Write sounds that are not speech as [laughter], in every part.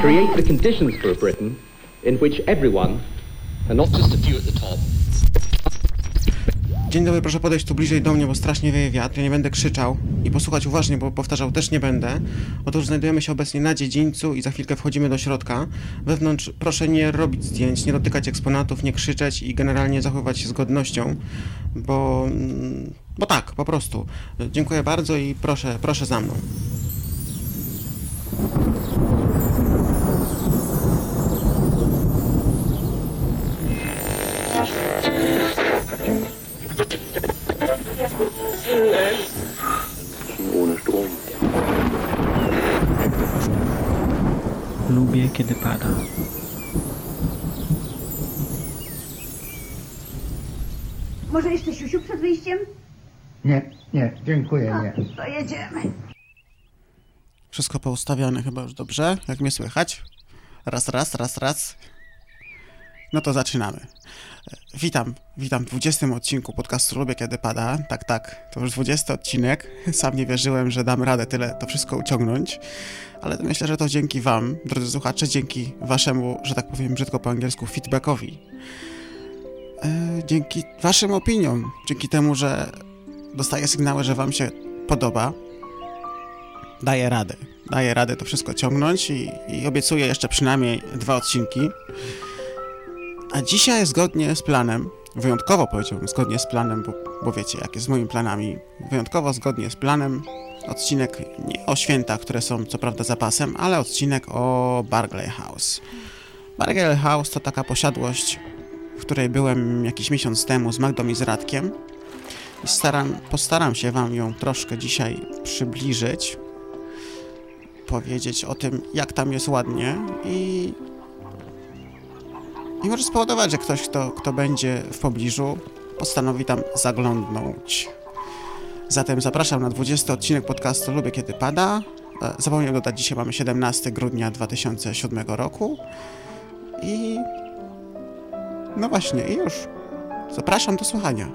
create the conditions for a Britain in which everyone, and not just a few at the top, Dzień dobry, proszę podejść tu bliżej do mnie, bo strasznie wieje wiatr. Ja nie będę krzyczał i posłuchać uważnie, bo powtarzał też nie będę. Otóż znajdujemy się obecnie na dziedzińcu i za chwilkę wchodzimy do środka. Wewnątrz proszę nie robić zdjęć, nie dotykać eksponatów, nie krzyczeć i generalnie zachowywać się z godnością, bo... mm, bo tak, po prostu. Dziękuję bardzo i proszę, proszę za mną. Ohne Strom. Lubię, kiedy pada. Może jeszcze siusiu przed wyjściem? Nie, nie, dziękuję, nie. To jedziemy. Wszystko poustawiane chyba już dobrze, jak mnie słychać. Raz, raz, raz, raz. No to zaczynamy. E, Witam, witam w 20 odcinku podcastu Lubię Kiedy Pada. Tak, tak, to już 20 odcinek. [laughs] Sam nie wierzyłem, że dam radę tyle to wszystko uciągnąć, ale myślę, że to dzięki wam, drodzy słuchacze, dzięki waszemu, że tak powiem brzydko po angielsku, feedbackowi. E, dzięki waszym opiniom, dzięki temu, że dostaję sygnały, że wam się podoba, daję radę. Daję radę to wszystko ciągnąć i, i obiecuję jeszcze przynajmniej dwa odcinki. A dzisiaj zgodnie z planem, wyjątkowo powiedziałbym zgodnie z planem, bo, bo wiecie jak jest z moimi planami, wyjątkowo zgodnie z planem, odcinek nie o świętach, które są co prawda zapasem, ale odcinek o Barclay House. Barclay House to taka posiadłość, w której byłem jakiś miesiąc temu z Magdą i z Radkiem i staram, postaram się wam ją troszkę dzisiaj przybliżyć, powiedzieć o tym, jak tam jest ładnie i i może spowodować, że ktoś, kto, kto będzie w pobliżu, postanowi tam zaglądnąć. Zatem zapraszam na 20 odcinek podcastu Lubię Kiedy Pada. E, Zapomniałem dodać, dzisiaj mamy 17 grudnia 2007 roku. I... No właśnie, i już. Zapraszam do słuchania.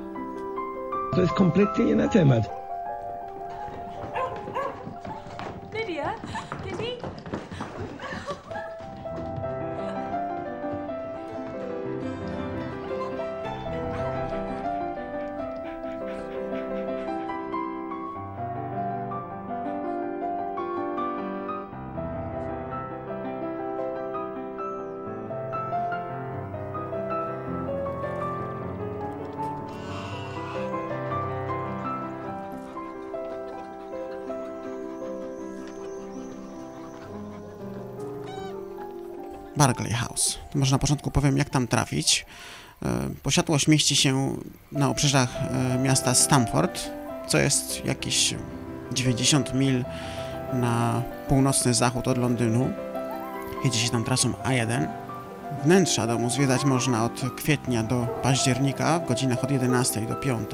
To jest kompletnie nie na temat. Barclay House. Może na początku powiem, jak tam trafić. E, Posiadłość mieści się na obrzeżach e, miasta Stamford, co jest jakieś 90 mil na północny zachód od Londynu. Jedzie się tam trasą A1. Wnętrza domu zwiedzać można od kwietnia do października w godzinach od 11 do 5.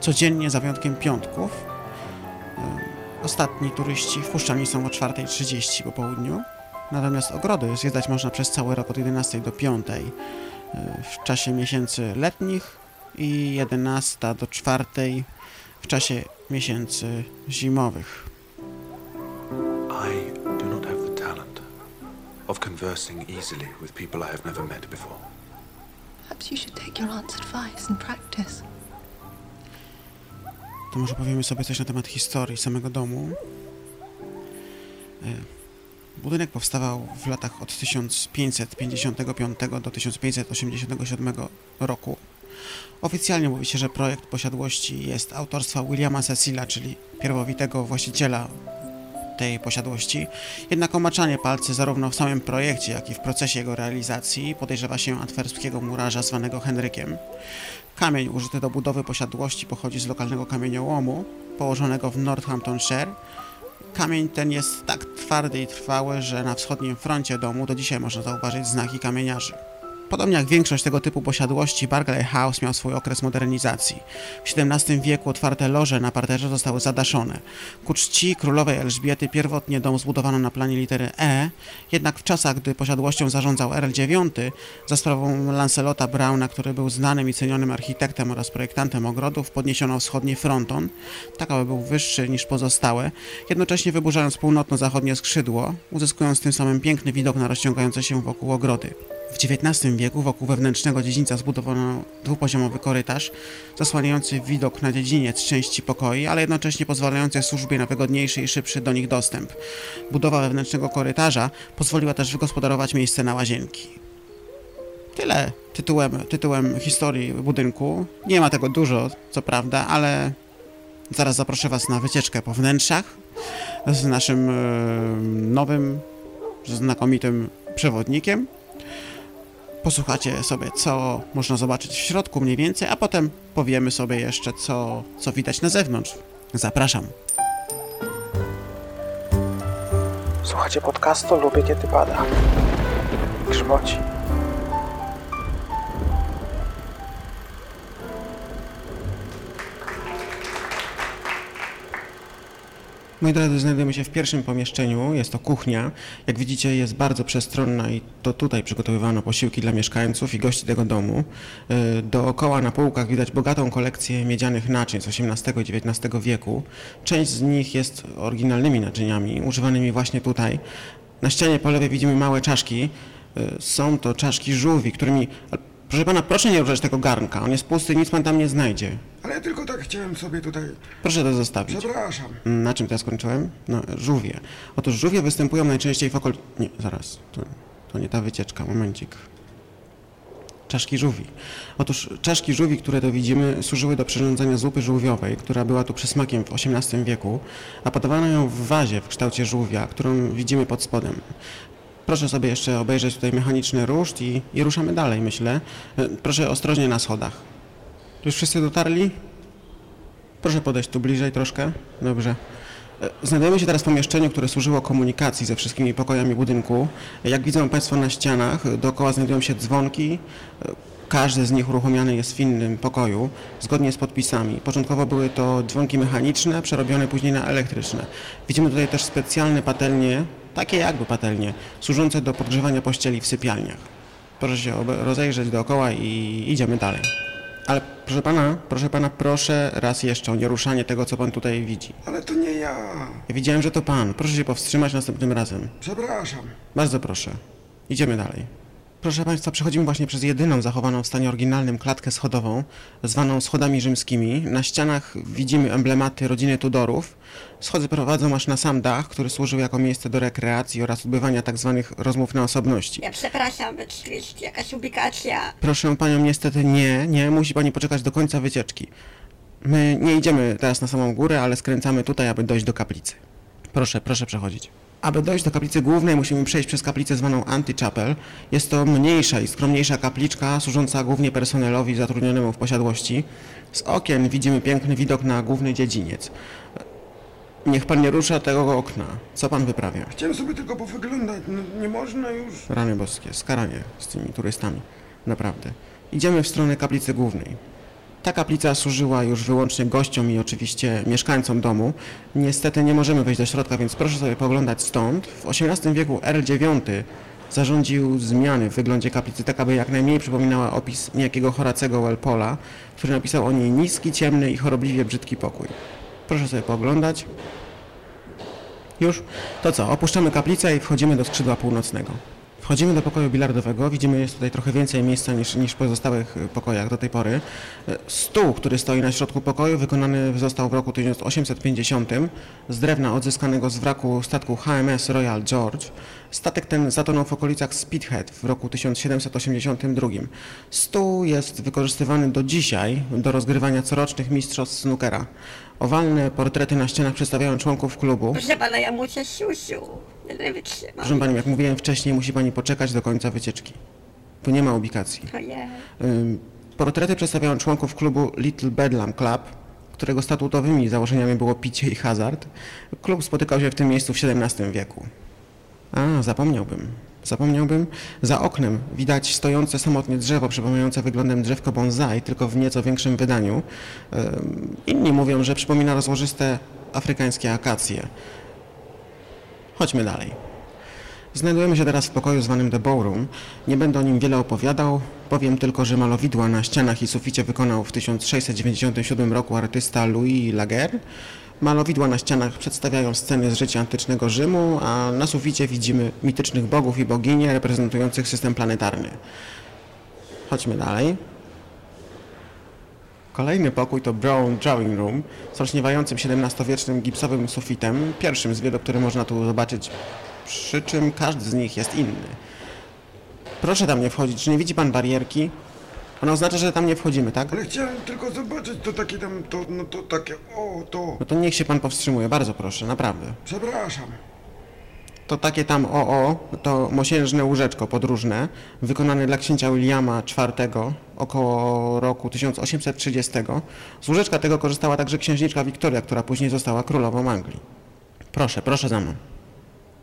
Codziennie za wyjątkiem piątków. E, Ostatni turyści wpuszczani są o 4.30 po południu. Natomiast ogrody zwiedzać można przez cały rok od 11 do 5 y, w czasie miesięcy letnich i 11 do 4 w czasie miesięcy zimowych. I do not have the talent of conversing easily with people I have never met before. Perhaps you should take your aunt's advice and practice. To może powiemy sobie coś na temat historii samego domu. Budynek powstawał w latach od 1555 do 1587 roku. Oficjalnie mówi się, że projekt posiadłości jest autorstwa Williama Cecila, czyli pierwowitego właściciela tej posiadłości. Jednak o maczanie palcy zarówno w samym projekcie, jak i w procesie jego realizacji podejrzewa się antwerpskiego murarza zwanego Henrykiem. Kamień użyty do budowy posiadłości pochodzi z lokalnego kamieniołomu położonego w Northamptonshire. Kamień ten jest tak twardy i trwały, że na wschodnim froncie domu do dzisiaj można zauważyć znaki kamieniarzy. Podobnie jak większość tego typu posiadłości, Barclay House miał swój okres modernizacji. W XVII wieku otwarte loże na parterze zostały zadaszone. Ku czci królowej Elżbiety pierwotnie dom zbudowano na planie litery E, jednak w czasach, gdy posiadłością zarządzał Earl IX, za sprawą Lancelota Browna, który był znanym i cenionym architektem oraz projektantem ogrodów, podniesiono wschodni fronton, tak aby był wyższy niż pozostałe, jednocześnie wyburzając północno-zachodnie skrzydło, uzyskując tym samym piękny widok na rozciągające się wokół ogrody. W XIX wieku wokół wewnętrznego dziedzińca zbudowano dwupoziomowy korytarz, zasłaniający widok na dziedziniec części pokoi, ale jednocześnie pozwalający służbie na wygodniejszy i szybszy do nich dostęp. Budowa wewnętrznego korytarza pozwoliła też wygospodarować miejsce na łazienki. Tyle tytułem, tytułem historii budynku. Nie ma tego dużo, co prawda, ale zaraz zaproszę Was na wycieczkę po wnętrzach z naszym e, nowym, znakomitym przewodnikiem posłuchacie sobie, co można zobaczyć w środku mniej więcej, a potem powiemy sobie jeszcze, co, co widać na zewnątrz. Zapraszam. Słuchajcie podcastu, lubię kiedy pada. Grzmoci. Moi drodzy, znajdujemy się w pierwszym pomieszczeniu, jest to kuchnia. Jak widzicie jest bardzo przestronna i to tutaj przygotowywano posiłki dla mieszkańców i gości tego domu. E, dookoła na półkach widać bogatą kolekcję miedzianych naczyń z XVIII i XIX wieku. Część z nich jest oryginalnymi naczyniami, używanymi właśnie tutaj. Na ścianie po lewej widzimy małe czaszki. E, są to czaszki żółwi, którymi... Proszę pana, proszę nie ruszać tego garnka, on jest pusty, nic pan tam nie znajdzie. Ale ja tylko tak chciałem sobie tutaj. Proszę to zostawić. Przepraszam. Na czym teraz skończyłem? No, żółwie. Otóż żółwie występują najczęściej w okol... Nie, zaraz. To, to nie ta wycieczka, momencik. Czaszki żółwi. Otóż czaszki żółwi, które tu widzimy, służyły do przyrządzania zupy żółwiowej, która była tu przysmakiem w XVIII wieku, a podawano ją w wazie w kształcie żółwia, którą widzimy pod spodem. Proszę sobie jeszcze obejrzeć tutaj mechaniczny ruszt i, i ruszamy dalej, myślę. E, Proszę ostrożnie na schodach. Już wszyscy dotarli? Proszę podejść tu bliżej troszkę. Dobrze. E, Znajdujemy się teraz w pomieszczeniu, które służyło komunikacji ze wszystkimi pokojami budynku. Jak widzą Państwo na ścianach, dookoła znajdują się dzwonki. E, Każdy z nich uruchomiony jest w innym pokoju, zgodnie z podpisami. Początkowo były to dzwonki mechaniczne, przerobione później na elektryczne. Widzimy tutaj też specjalne patelnie, takie jakby patelnie, służące do podgrzewania pościeli w sypialniach. Proszę się rozejrzeć dookoła i idziemy dalej. Ale proszę pana, proszę pana, proszę raz jeszcze o nieruszanie tego, co pan tutaj widzi. Ale to nie ja. Ja widziałem, że to pan. Proszę się powstrzymać następnym razem. Przepraszam. Bardzo proszę. Idziemy dalej. Proszę Państwa, przechodzimy właśnie przez jedyną zachowaną w stanie oryginalnym klatkę schodową, zwaną schodami rzymskimi. Na ścianach widzimy emblematy rodziny Tudorów. Schody prowadzą aż na sam dach, który służył jako miejsce do rekreacji oraz odbywania tzw. rozmów na osobności. Ja przepraszam, czy jest jakaś ubikacja? Proszę Panią, niestety nie, nie, musi Pani poczekać do końca wycieczki. My nie idziemy teraz na samą górę, ale skręcamy tutaj, aby dojść do kaplicy. Proszę, proszę przechodzić. Aby dojść do kaplicy głównej, musimy przejść przez kaplicę zwaną Anti-Chapel. Jest to mniejsza i skromniejsza kapliczka, służąca głównie personelowi zatrudnionemu w posiadłości. Z okien widzimy piękny widok na główny dziedziniec. Niech pan nie rusza tego okna. Co pan wyprawia? Chciałem sobie tylko powyglądać. No, nie można już. Rany boskie, skaranie z tymi turystami. Naprawdę. Idziemy w stronę kaplicy głównej. Ta kaplica służyła już wyłącznie gościom i oczywiście mieszkańcom domu. Niestety nie możemy wejść do środka, więc proszę sobie poglądać stąd. W XVIII wieku Earl IX zarządził zmiany w wyglądzie kaplicy, tak aby jak najmniej przypominała opis niejakiego Horacego Walpola, który napisał o niej niski, ciemny i chorobliwie brzydki pokój. Proszę sobie poglądać. Już? To co, opuszczamy kaplicę i wchodzimy do skrzydła północnego. Wchodzimy do pokoju bilardowego, widzimy jest tutaj trochę więcej miejsca niż, niż w pozostałych y, pokojach do tej pory. Y, Stół, który stoi na środku pokoju, wykonany został w roku 1850 z drewna odzyskanego z wraku statku HMS Royal George. Statek ten zatonął w okolicach Spithead w roku 1782. Stół jest wykorzystywany do dzisiaj do rozgrywania corocznych mistrzostw snookera. Owalne portrety na ścianach przedstawiają członków klubu. Proszę pana, ja muszę siusiu. Ja nie wytrzymam. Proszę Pani, jak mówiłem wcześniej, musi Pani poczekać do końca wycieczki. Tu nie ma ubikacji. Ojej. Ym, Portrety przedstawiają członków klubu Little Bedlam Club, którego statutowymi założeniami było picie i hazard. Klub spotykał się w tym miejscu w XVII wieku. A, zapomniałbym. Zapomniałbym. Za oknem widać stojące samotnie drzewo przypominające wyglądem drzewko bonsai, tylko w nieco większym wydaniu. Inni mówią, że przypomina rozłożyste afrykańskie akacje. Chodźmy dalej. Znajdujemy się teraz w pokoju zwanym The Ballroom. Nie będę o nim wiele opowiadał, powiem tylko, że malowidła na ścianach i suficie wykonał w 1697 roku artysta Louis Laguerre. Malowidła na ścianach przedstawiają sceny z życia antycznego Rzymu, a na suficie widzimy mitycznych bogów i boginie reprezentujących system planetarny. Chodźmy dalej. Kolejny pokój to Brown Drawing Room z olśniewającym XVII-wiecznym gipsowym sufitem, pierwszym z wielu, które można tu zobaczyć, przy czym każdy z nich jest inny. Proszę tam nie wchodzić, czy nie widzi pan barierki? Ona oznacza, że tam nie wchodzimy, tak? Ale chciałem tylko zobaczyć to takie tam, to, no to takie, o, to. No to niech się pan powstrzymuje, bardzo proszę, naprawdę. Przepraszam. To takie tam OO, to mosiężne łóżeczko podróżne, wykonane dla księcia Williama IV około roku 1830. Z łóżeczka tego korzystała także księżniczka Wiktoria, która później została królową Anglii. Proszę, proszę za mną.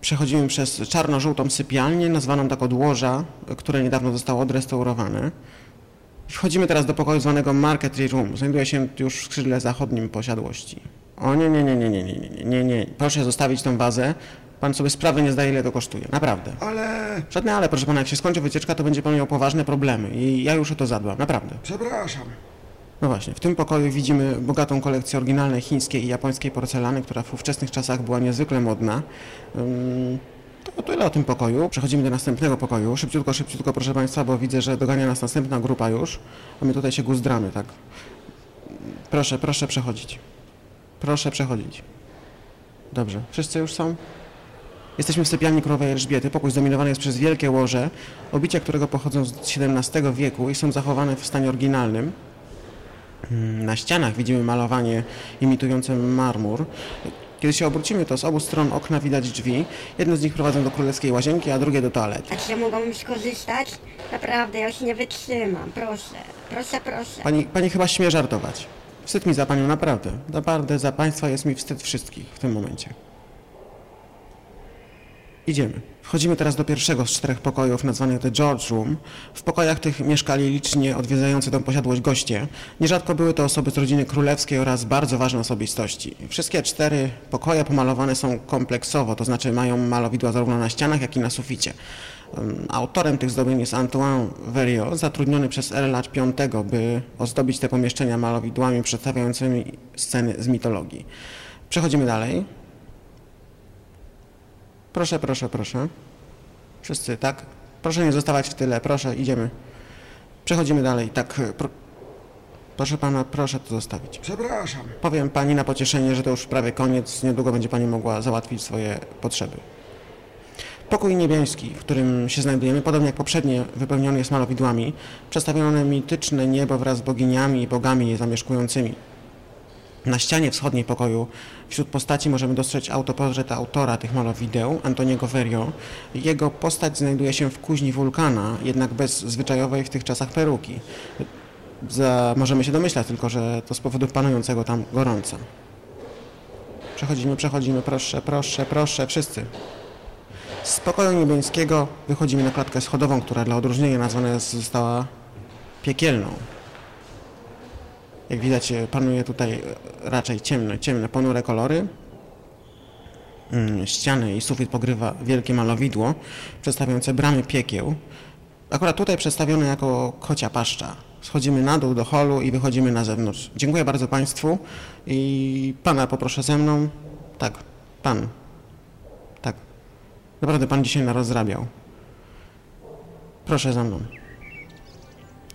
Przechodzimy przez czarno-żółtą sypialnię, nazwaną tak od łoża, które niedawno zostało odrestaurowane. Wchodzimy teraz do pokoju zwanego Marketry Room. Znajduje się już w skrzydle zachodnim posiadłości. O nie, nie, nie, nie, nie, nie, nie, nie, nie. Proszę zostawić tą wazę. Pan sobie sprawy nie zdaje, ile to kosztuje. Naprawdę. Ale, Żadne ale, proszę pana, jak się skończy wycieczka, to będzie pan miał poważne problemy i ja już o to zadbam, naprawdę. przepraszam. No właśnie, w tym pokoju widzimy bogatą kolekcję oryginalnej chińskiej i japońskiej porcelany, która w ówczesnych czasach była niezwykle modna. Ym, To tyle o tym pokoju. Przechodzimy do następnego pokoju. Szybciutko, szybciutko, proszę Państwa, bo widzę, że dogania nas następna grupa już, a my tutaj się guzdramy, tak? Proszę, proszę przechodzić. Proszę przechodzić. Dobrze, wszyscy już są? Jesteśmy w sypialni królowej Elżbiety. Pokój zdominowany jest przez wielkie łoże, obicia którego pochodzą z XVII wieku i są zachowane w stanie oryginalnym. Mm, Na ścianach widzimy malowanie imitujące marmur. Kiedy się obrócimy, to z obu stron okna widać drzwi. Jedne z nich prowadzą do królewskiej łazienki, a drugie do toalety. A czy ja mogłabym skorzystać? Naprawdę, ja już nie wytrzymam. Proszę, proszę, proszę. Pani, pani chyba śmie żartować. Wstyd mi za panią, naprawdę. Naprawdę za państwa jest mi wstyd wszystkich w tym momencie. Idziemy. Wchodzimy teraz do pierwszego z czterech pokojów nazwanych The George Room. W pokojach tych mieszkali licznie odwiedzający tę posiadłość goście. Nierzadko były to osoby z rodziny królewskiej oraz bardzo ważne osobistości. Wszystkie cztery pokoje pomalowane są kompleksowo, to znaczy mają malowidła zarówno na ścianach, jak i na suficie. Autorem tych zdobień jest Antoine Verriot, zatrudniony przez Erla V, by ozdobić te pomieszczenia malowidłami przedstawiającymi sceny z mitologii. Przechodzimy dalej. Proszę, proszę, proszę. Wszyscy, tak? Proszę nie zostawać w tyle, proszę, idziemy. Przechodzimy dalej, tak. Pro... Proszę pana, proszę to zostawić. Przepraszam. Powiem pani na pocieszenie, że to już prawie koniec, niedługo będzie pani mogła załatwić swoje potrzeby. Pokój niebiański, w którym się znajdujemy, podobnie jak poprzednie, wypełniony jest malowidłami. Przedstawione mityczne niebo wraz z boginiami i bogami je zamieszkującymi. Na ścianie wschodniej pokoju wśród postaci możemy dostrzec autoportret autora tych malowideł, Antoniego Verrio. Jego postać znajduje się w kuźni wulkana, jednak bez zwyczajowej w tych czasach peruki. Za, możemy się domyślać tylko, że to z powodu panującego tam gorąca. Przechodzimy, przechodzimy, proszę, proszę, proszę, wszyscy. Z pokoju niebiańskiego wychodzimy na klatkę schodową, która dla odróżnienia nazwana została piekielną. Jak widać, e, panuje tutaj e, raczej ciemne, ciemne, ponure kolory. Mm, Ściany i sufit pokrywa wielkie malowidło przedstawiające bramy piekieł. Akurat tutaj przedstawione jako kocia paszcza. Schodzimy na dół do holu i wychodzimy na zewnątrz. Dziękuję bardzo Państwu i Pana poproszę ze mną. Tak, Pan. Tak. Naprawdę Pan dzisiaj narozrabiał. Proszę za mną.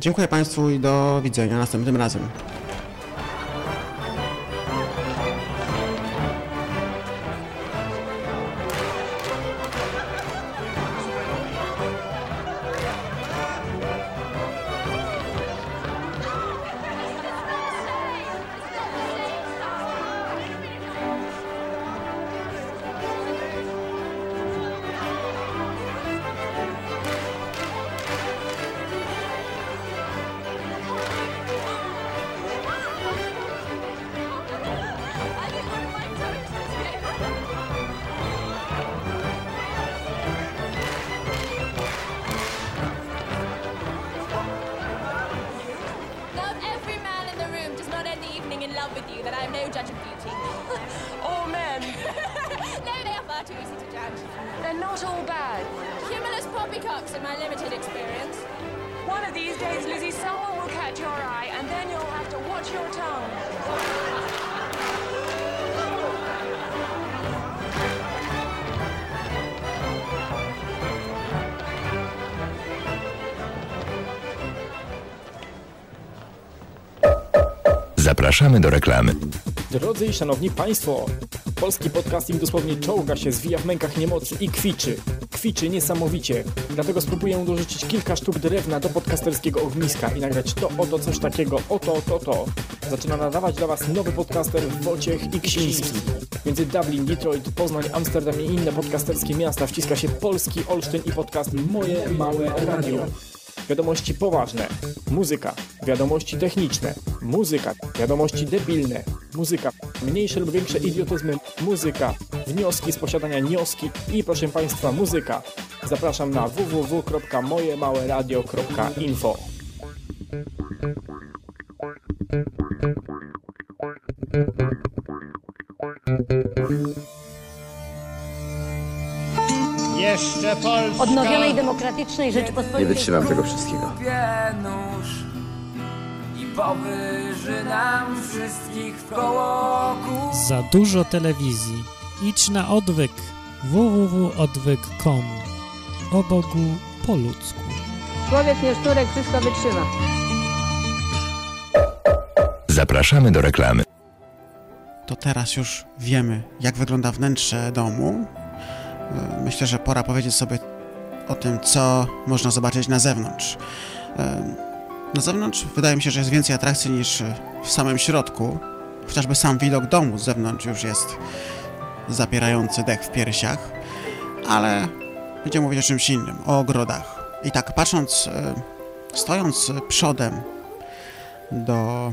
Dziękuję Państwu i do widzenia następnym razem. Zapraszamy do reklamy. Drodzy i szanowni państwo, polski podcasting dosłownie czołga się, zwija w mękach niemocy i kwiczy. Kwiczy niesamowicie. Dlatego spróbuję dorzucić kilka sztuk drewna do podcasterskiego ogniska i nagrać to oto coś takiego, oto, to, to. Zaczyna nadawać dla was nowy podcaster Wojciech i Ksiński. Między Dublin, Detroit, Poznań, Amsterdam i inne podcasterskie miasta wciska się polski Olsztyn i podcast Moje Małe Radio. Wiadomości poważne, muzyka, wiadomości techniczne, muzyka, wiadomości debilne, muzyka, mniejsze lub większe idiotyzmy, muzyka, wnioski z posiadania nioski i proszę Państwa muzyka. Zapraszam na www.mojemałeradio.info Jeszcze Polska. Odnowionej demokratycznej Rzeczypospolitej. Nie wytrzymam tego wszystkiego. Powyży nam wszystkich w koło Za dużo telewizji. Idź na odwyk. www.odwyk.com O Bogu po ludzku. Człowiek nie szturek, wszystko wytrzyma. Zapraszamy do reklamy. To teraz już wiemy, jak wygląda wnętrze domu. E, Myślę, że pora powiedzieć sobie o tym, co można zobaczyć na zewnątrz. Na zewnątrz wydaje mi się, że jest więcej atrakcji niż w samym środku. Chociażby sam widok domu z zewnątrz już jest zapierający dech w piersiach. Ale będziemy mówić o czymś innym, o ogrodach. I tak patrząc, e, stojąc przodem do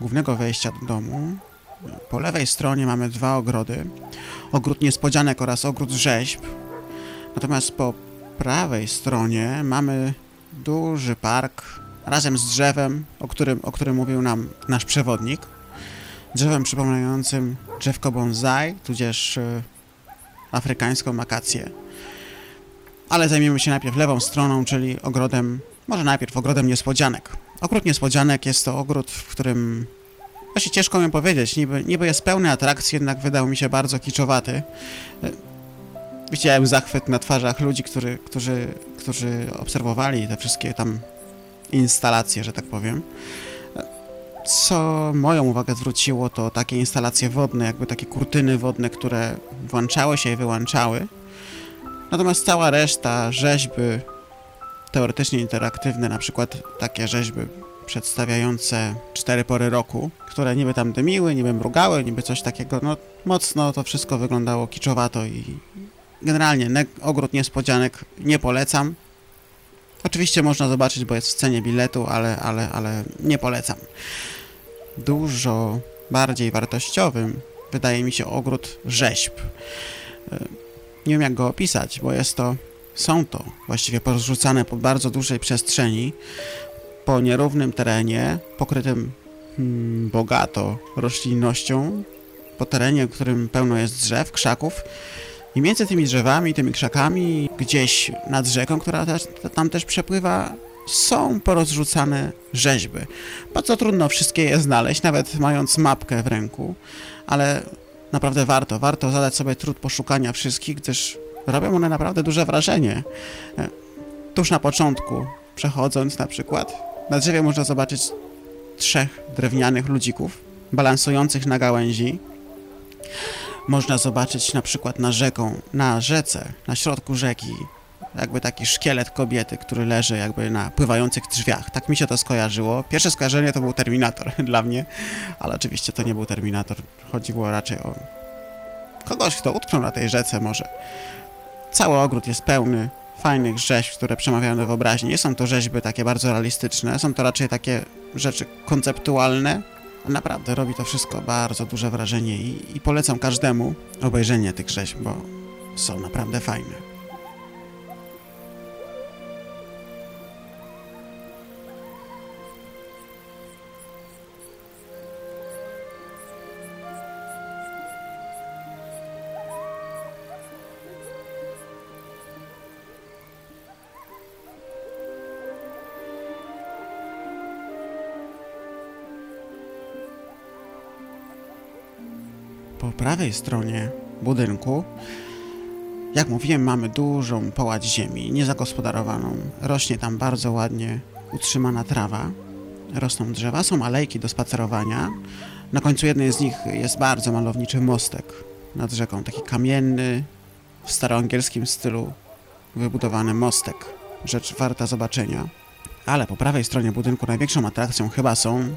głównego wejścia do domu, po lewej stronie mamy dwa ogrody. Ogród niespodzianek oraz ogród rzeźb. Natomiast po prawej stronie mamy duży park razem z drzewem, o którym, o którym mówił nam nasz przewodnik. Drzewem przypominającym drzewko bonsai, tudzież y, afrykańską akację. Ale zajmiemy się najpierw lewą stroną, czyli ogrodem, może najpierw ogrodem niespodzianek. Ogród niespodzianek jest to ogród, w którym Właśnie ciężko mi powiedzieć, niby, niby jest pełny atrakcji, jednak wydał mi się bardzo kiczowaty. Widziałem zachwyt na twarzach ludzi, którzy, którzy, którzy obserwowali te wszystkie tam instalacje, że tak powiem. Co moją uwagę zwróciło, to takie instalacje wodne, jakby takie kurtyny wodne, które włączały się i wyłączały. Natomiast cała reszta, rzeźby teoretycznie interaktywne, na przykład takie rzeźby przedstawiające cztery pory roku, które niby tam dymiły, niby mrugały, niby coś takiego, no mocno to wszystko wyglądało kiczowato i generalnie ne- ogród niespodzianek nie polecam. Oczywiście można zobaczyć, bo jest w cenie biletu, ale, ale, ale nie polecam. Dużo bardziej wartościowym wydaje mi się ogród rzeźb. E, Nie wiem jak go opisać, bo jest to, są to właściwie porozrzucane po bardzo dużej przestrzeni, po nierównym terenie, pokrytym hmm, bogato roślinnością, po terenie, w którym pełno jest drzew, krzaków. I między tymi drzewami, tymi krzakami, gdzieś nad rzeką, która też, tam też przepływa, są porozrzucane rzeźby. Bardzo trudno wszystkie je znaleźć, nawet mając mapkę w ręku, ale naprawdę warto, warto zadać sobie trud poszukania wszystkich, gdyż robią one naprawdę duże wrażenie. E, Tuż na początku, przechodząc na przykład, na drzewie można zobaczyć trzech drewnianych ludzików balansujących na gałęzi. Można zobaczyć na przykład na rzeką, na rzece, na środku rzeki, jakby taki szkielet kobiety, który leży jakby na pływających drzwiach. Tak mi się to skojarzyło. Pierwsze skojarzenie to był Terminator [laughs] dla mnie, ale oczywiście to nie był Terminator. Chodziło raczej o kogoś, kto utknął na tej rzece może. Cały ogród jest pełny fajnych rzeźb, które przemawiają do wyobraźni. Nie są to rzeźby takie bardzo realistyczne, są to raczej takie rzeczy konceptualne. Naprawdę robi to wszystko bardzo duże wrażenie i, i polecam każdemu obejrzenie tych rzeźb, bo są naprawdę fajne. Prawej stronie budynku, jak mówiłem, mamy dużą połać ziemi, niezagospodarowaną. Rośnie tam bardzo ładnie utrzymana trawa, rosną drzewa, są alejki do spacerowania. Na końcu jednej z nich jest bardzo malowniczy mostek nad rzeką, taki kamienny, w staroangielskim stylu wybudowany mostek. Rzecz warta zobaczenia. Ale po prawej stronie budynku największą atrakcją chyba są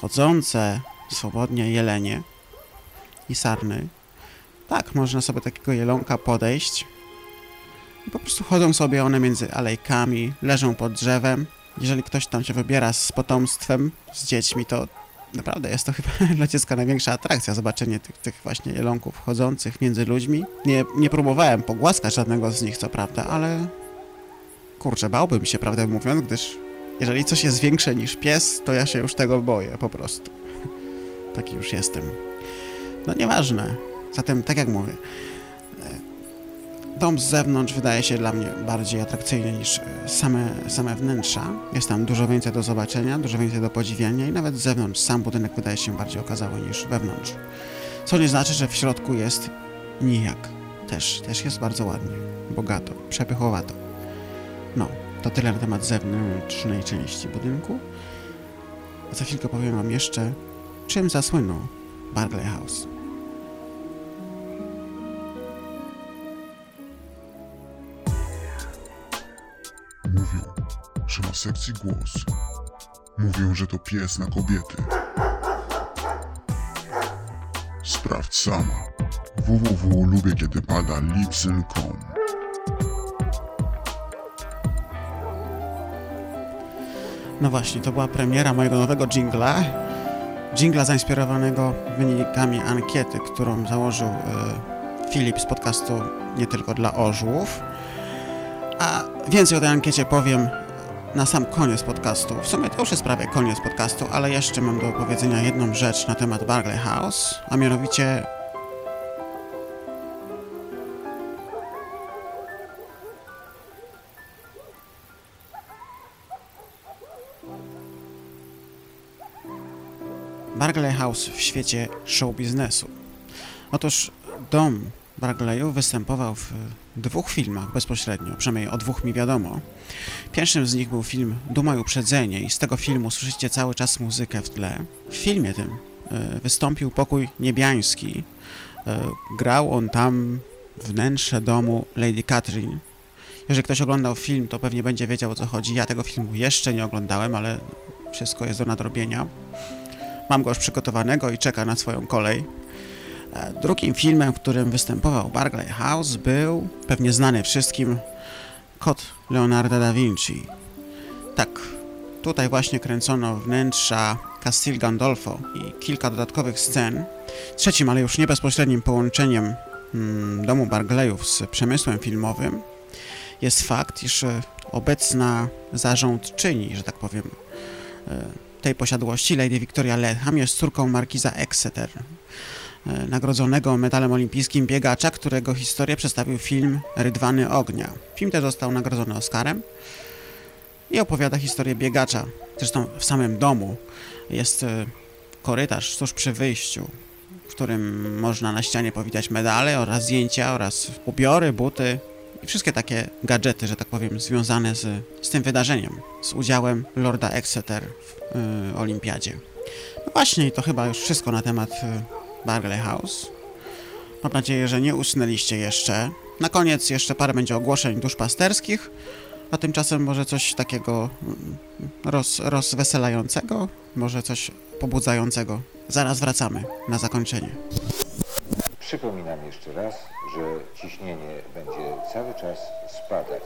chodzące swobodnie jelenie i sarny. Tak, można sobie takiego jelonka podejść i po prostu chodzą sobie one między alejkami, leżą pod drzewem. Jeżeli ktoś tam się wybiera z potomstwem, z dziećmi, to naprawdę jest to chyba [laughs] dla dziecka największa atrakcja, zobaczenie tych, tych właśnie jelonków chodzących między ludźmi. Nie, nie próbowałem pogłaskać żadnego z nich, co prawda, ale kurczę, bałbym się, prawdę mówiąc, gdyż jeżeli coś jest większe niż pies, to ja się już tego boję, po prostu. [laughs] Taki już jestem. No nieważne. Zatem, tak jak mówię, e, dom z zewnątrz wydaje się dla mnie bardziej atrakcyjny niż e, same, same wnętrza. Jest tam dużo więcej do zobaczenia, dużo więcej do podziwiania i nawet z zewnątrz sam budynek wydaje się bardziej okazały niż wewnątrz. Co nie znaczy, że w środku jest nijak. Też, też jest bardzo ładnie, bogato, przepychowato. No, to tyle na temat zewnętrznej części budynku. A za chwilkę powiem wam jeszcze, czym zasłynął Barclay House. Mówią, że ma sekcji głos. Mówią, że to pies na kobiety. Sprawdź sama. www lubię kiedy pada lipsyn.com No właśnie, to była premiera mojego nowego jingla. Jingla zainspirowanego wynikami ankiety, którą założył y, Filip z podcastu Nie tylko dla orzłów. A więcej o tej ankiecie powiem na sam koniec podcastu. W sumie to już jest prawie koniec podcastu, ale jeszcze mam do opowiedzenia jedną rzecz na temat Barclay House, a mianowicie Barclay House w świecie show biznesu. Otóż dom Barclayów występował w dwóch filmach bezpośrednio, przynajmniej o dwóch mi wiadomo. Pierwszym z nich był film Duma i Uprzedzenie i z tego filmu słyszycie cały czas muzykę w tle. W filmie tym e, wystąpił Pokój Niebiański. E, grał on tam wnętrze domu Lady Catherine. Jeżeli ktoś oglądał film, to pewnie będzie wiedział o co chodzi. Ja tego filmu jeszcze nie oglądałem, ale wszystko jest do nadrobienia. Mam go już przygotowanego i czeka na swoją kolej. E, Drugim filmem, w którym występował Barclay House był, pewnie znany wszystkim, Kot Leonardo da Vinci. Tak, tutaj właśnie kręcono wnętrza Castel Gandolfo i kilka dodatkowych scen. Trzecim, ale już nie bezpośrednim połączeniem hmm, domu Barclayów z przemysłem filmowym jest fakt, iż obecna zarządczyni, że tak powiem, e, tej posiadłości, Lady Victoria Letham, jest córką markiza Exeter, e, nagrodzonego medalem olimpijskim biegacza, którego historię przedstawił film Rydwany Ognia. Film ten został nagrodzony Oscarem i opowiada historię biegacza. Zresztą w samym domu jest e, korytarz tuż przy wyjściu, w którym można na ścianie powitać medale oraz zdjęcia oraz ubiory, buty i wszystkie takie gadżety, że tak powiem, związane z, z tym wydarzeniem, z udziałem Lorda Exeter w y, olimpiadzie. No właśnie, to chyba już wszystko na temat y, Barley House. Mam nadzieję, że nie usnęliście jeszcze. Na koniec jeszcze parę będzie ogłoszeń duszpasterskich, a tymczasem może coś takiego mm, roz, rozweselającego, może coś pobudzającego. Zaraz wracamy na zakończenie. Przypominam jeszcze raz, że ciśnienie będzie cały czas spadać.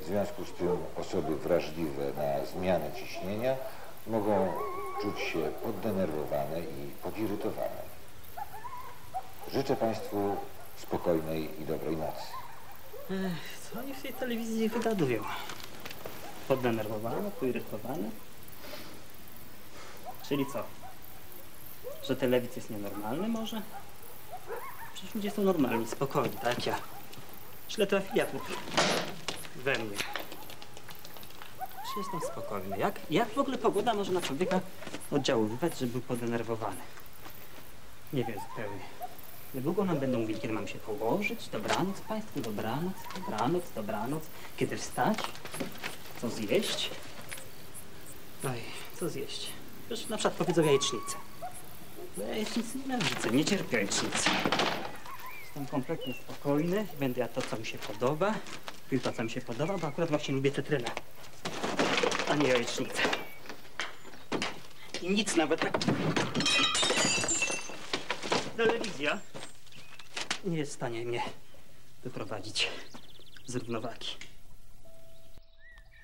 W związku z tym osoby wrażliwe na zmianę ciśnienia mogą czuć się poddenerwowane i podirytowane. Życzę Państwu spokojnej i dobrej nocy. Ech, co oni w tej telewizji wygadują? Poddenerwowane, poirytowane? Czyli co? Że telewizja jest nienormalny może? Przecież ludzie są normalni, spokojni, ja. Źle trafili jak we mnie. Czy jestem spokojny? Jak, jak w ogóle pogoda może na człowieka oddziaływać, żeby był podenerwowany? Nie wiem zupełnie. Niedługo nam będą mówić, kiedy mam się położyć. Dobranoc Państwu, dobranoc, dobranoc, dobranoc. Kiedy wstać? Co zjeść? Oj, co zjeść? Przecież na przykład powiedzą jajecznicę. Ja jajecznicy nienawidzę, nie cierpię jajecznicy. Jestem kompletnie spokojny, będę jadł to, co mi się podoba. Pił to, co mi się podoba, bo akurat właśnie lubię cytrynę. A nie jajecznicę. I nic nawet tak... Telewizja nie jest w stanie mnie wyprowadzić z równowagi.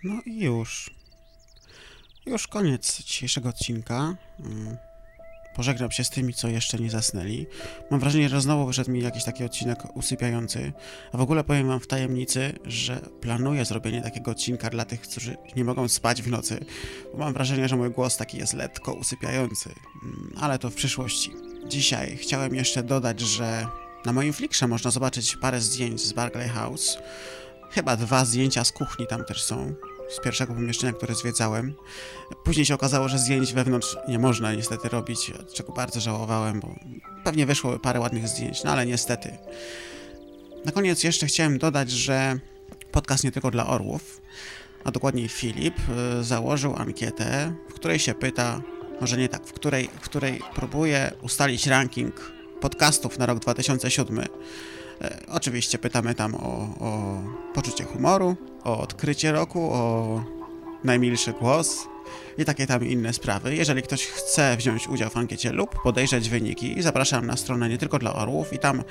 No i już. Już koniec dzisiejszego odcinka. Pożegnam się z tymi, co jeszcze nie zasnęli. Mam wrażenie, że znowu wyszedł mi jakiś taki odcinek usypiający. A w ogóle powiem wam w tajemnicy, że planuję zrobienie takiego odcinka dla tych, którzy nie mogą spać w nocy. Bo mam wrażenie, że mój głos taki jest lekko usypiający. Mm, Ale to w przyszłości. Dzisiaj chciałem jeszcze dodać, że na moim Flickrze można zobaczyć parę zdjęć z Barclay House. Chyba dwa zdjęcia z kuchni tam też są z pierwszego pomieszczenia, które zwiedzałem. Później się okazało, że zdjęć wewnątrz nie można niestety robić, czego bardzo żałowałem, bo pewnie wyszło parę ładnych zdjęć, no ale niestety. Na koniec jeszcze chciałem dodać, że podcast nie tylko dla orłów, a dokładniej Filip y, założył ankietę, w której się pyta, może nie tak, w której, w której próbuje ustalić ranking podcastów na rok 2007. E, Oczywiście pytamy tam o, o poczucie humoru, o odkrycie roku, o najmilszy głos i takie tam inne sprawy. Jeżeli ktoś chce wziąć udział w ankiecie lub podejrzeć wyniki, zapraszam na stronę nie tylko dla orłów i tam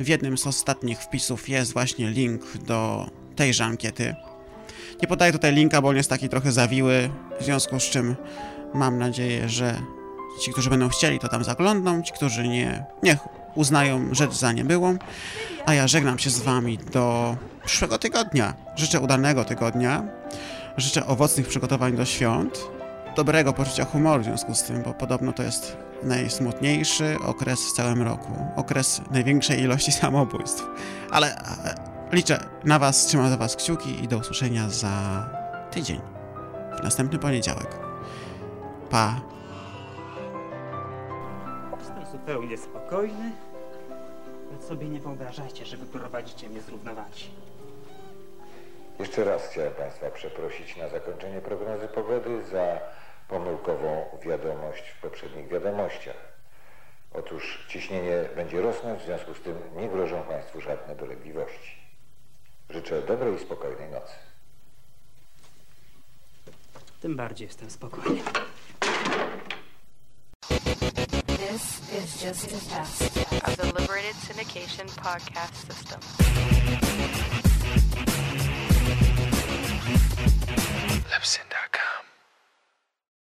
w jednym z ostatnich wpisów jest właśnie link do tejże ankiety. Nie podaję tutaj linka, bo on jest taki trochę zawiły, w związku z czym mam nadzieję, że ci, którzy będą chcieli, to tam zaglądną, ci, którzy nie, niech uznają rzecz za niebyłą. A ja żegnam się z wami do przyszłego tygodnia. Życzę udanego tygodnia. Życzę owocnych przygotowań do świąt. Dobrego poczucia humoru w związku z tym, bo podobno to jest najsmutniejszy okres w całym roku. Okres największej ilości [laughs] samobójstw. Ale e, liczę na was, trzymam za was kciuki i do usłyszenia za tydzień. W następny poniedziałek. Pa! Jestem zupełnie spokojny. Więc sobie nie wyobrażajcie, że wyprowadzicie mnie z równowagi. Jeszcze raz chciałem Państwa przeprosić na zakończenie prognozy pogody za pomyłkową wiadomość w poprzednich wiadomościach. Otóż ciśnienie będzie rosnąć, w związku z tym nie grożą Państwu żadne dolegliwości. Życzę dobrej i spokojnej nocy. Tym bardziej jestem spokojny. This is just a test of the Liberated Syndication Podcast System. Libsyn.com.